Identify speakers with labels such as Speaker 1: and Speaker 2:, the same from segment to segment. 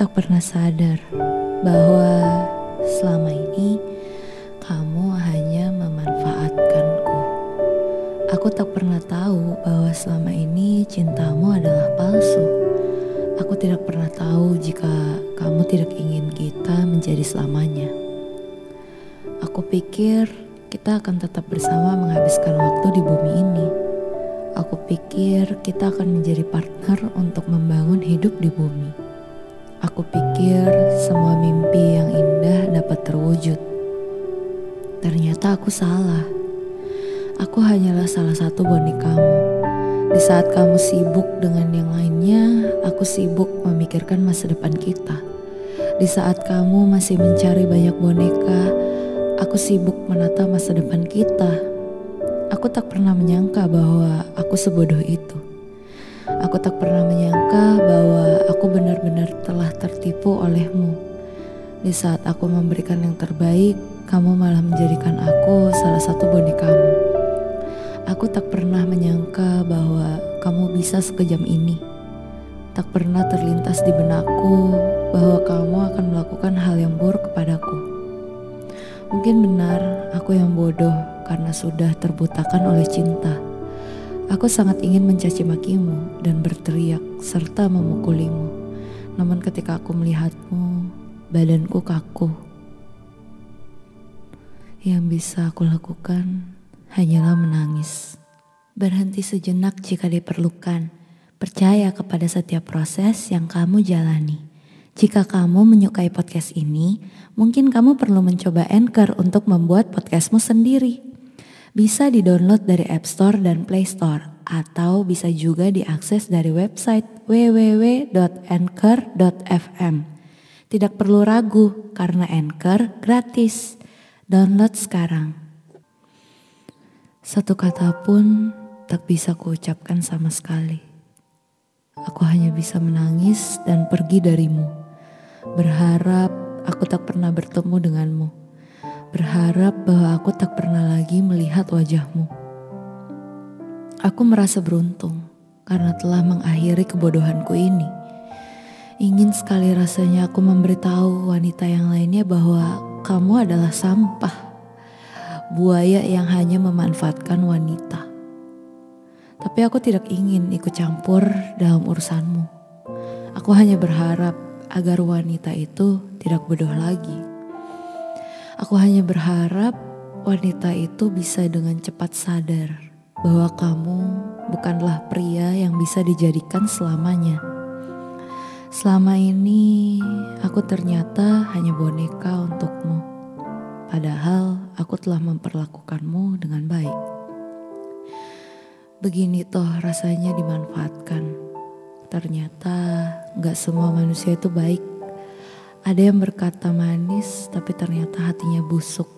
Speaker 1: Tak pernah sadar bahwa selama ini kamu hanya memanfaatkanku. Aku tak pernah tahu bahwa selama ini cintamu adalah palsu. Aku tidak pernah tahu jika kamu tidak ingin kita menjadi selamanya. Aku pikir kita akan tetap bersama menghabiskan waktu di bumi ini. Aku pikir kita akan menjadi partner untuk membangun hidup di bumi. Aku pikir semua mimpi yang indah dapat terwujud. Ternyata aku salah. Aku hanyalah salah satu bonekamu. Di saat kamu sibuk dengan yang lainnya, aku sibuk memikirkan masa depan kita. Di saat kamu masih mencari banyak boneka, aku sibuk menata masa depan kita. Aku tak pernah menyangka bahwa aku sebodoh itu. Aku tak pernah menyangka bahwa benar-benar telah tertipu olehmu. Di saat aku memberikan yang terbaik, kamu malah menjadikan aku salah satu bonekamu. Aku tak pernah menyangka bahwa kamu bisa sekejam ini. Tak pernah terlintas di benakku bahwa kamu akan melakukan hal yang buruk kepadaku. Mungkin benar aku yang bodoh karena sudah terbutakan oleh cinta. Aku sangat ingin mencaci makimu dan berteriak serta memukulimu. Namun ketika aku melihatmu, badanku kaku. Yang bisa aku lakukan hanyalah menangis. Berhenti sejenak jika diperlukan. Percaya kepada setiap proses yang kamu jalani. Jika kamu menyukai podcast ini, mungkin kamu perlu mencoba Anchor untuk membuat podcastmu sendiri. Bisa di-download dari App Store dan Play Store atau bisa juga diakses dari website www.anchor.fm. Tidak perlu ragu karena Anchor gratis. Download sekarang. Satu kata pun tak bisa kuucapkan sama sekali. Aku hanya bisa menangis dan pergi darimu. Berharap aku tak pernah bertemu denganmu berharap bahwa aku tak pernah lagi melihat wajahmu. Aku merasa beruntung karena telah mengakhiri kebodohanku ini. Ingin sekali rasanya aku memberitahu wanita yang lainnya bahwa kamu adalah sampah, buaya yang hanya memanfaatkan wanita. Tapi aku tidak ingin ikut campur dalam urusanmu. Aku hanya berharap agar wanita itu tidak bodoh lagi. Aku hanya berharap wanita itu bisa dengan cepat sadar bahwa kamu bukanlah pria yang bisa dijadikan selamanya. Selama ini aku ternyata hanya boneka untukmu. Padahal aku telah memperlakukanmu dengan baik. Begini toh rasanya dimanfaatkan. Ternyata gak semua manusia itu baik. Ada yang berkata manis, tapi ternyata hatinya busuk.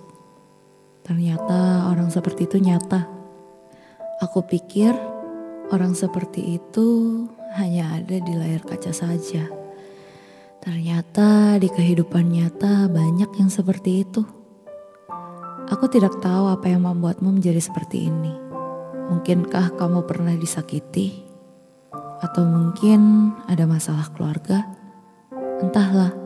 Speaker 1: Ternyata orang seperti itu nyata. Aku pikir orang seperti itu hanya ada di layar kaca saja. Ternyata di kehidupan nyata banyak yang seperti itu. Aku tidak tahu apa yang membuatmu menjadi seperti ini. Mungkinkah kamu pernah disakiti? Atau mungkin ada masalah keluarga? Entahlah.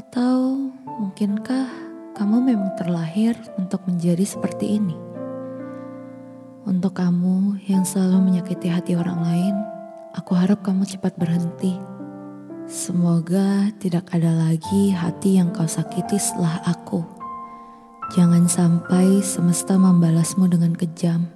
Speaker 1: Atau mungkinkah kamu memang terlahir untuk menjadi seperti ini? Untuk kamu yang selalu menyakiti hati orang lain, aku harap kamu cepat berhenti. Semoga tidak ada lagi hati yang kau sakiti setelah aku. Jangan sampai semesta membalasmu dengan kejam.